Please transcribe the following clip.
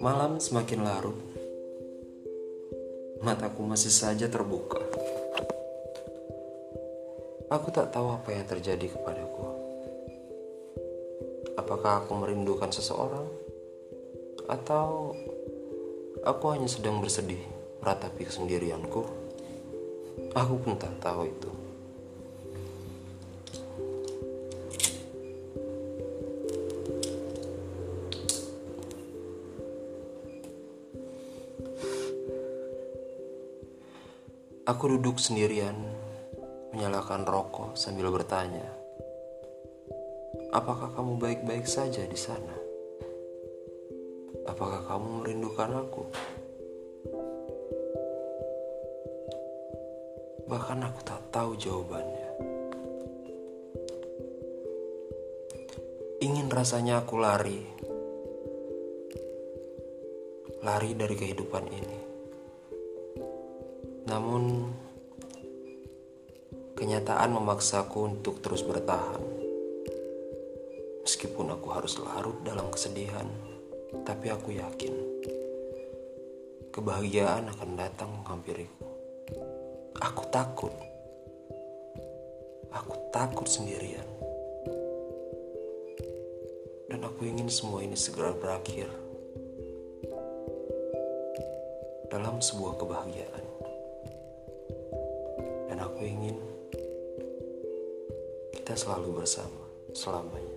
Malam semakin larut, mataku masih saja terbuka. Aku tak tahu apa yang terjadi kepadaku. Apakah aku merindukan seseorang, atau aku hanya sedang bersedih meratapi kesendirianku? Aku pun tak tahu itu. Aku duduk sendirian, menyalakan rokok sambil bertanya, "Apakah kamu baik-baik saja di sana? Apakah kamu merindukan aku?" Bahkan aku tak tahu jawabannya. Ingin rasanya aku lari, lari dari kehidupan ini. Namun, kenyataan memaksaku untuk terus bertahan. Meskipun aku harus larut dalam kesedihan, tapi aku yakin kebahagiaan akan datang menghampiriku. Aku takut, aku takut sendirian, dan aku ingin semua ini segera berakhir dalam sebuah kebahagiaan aku ingin kita selalu bersama selamanya.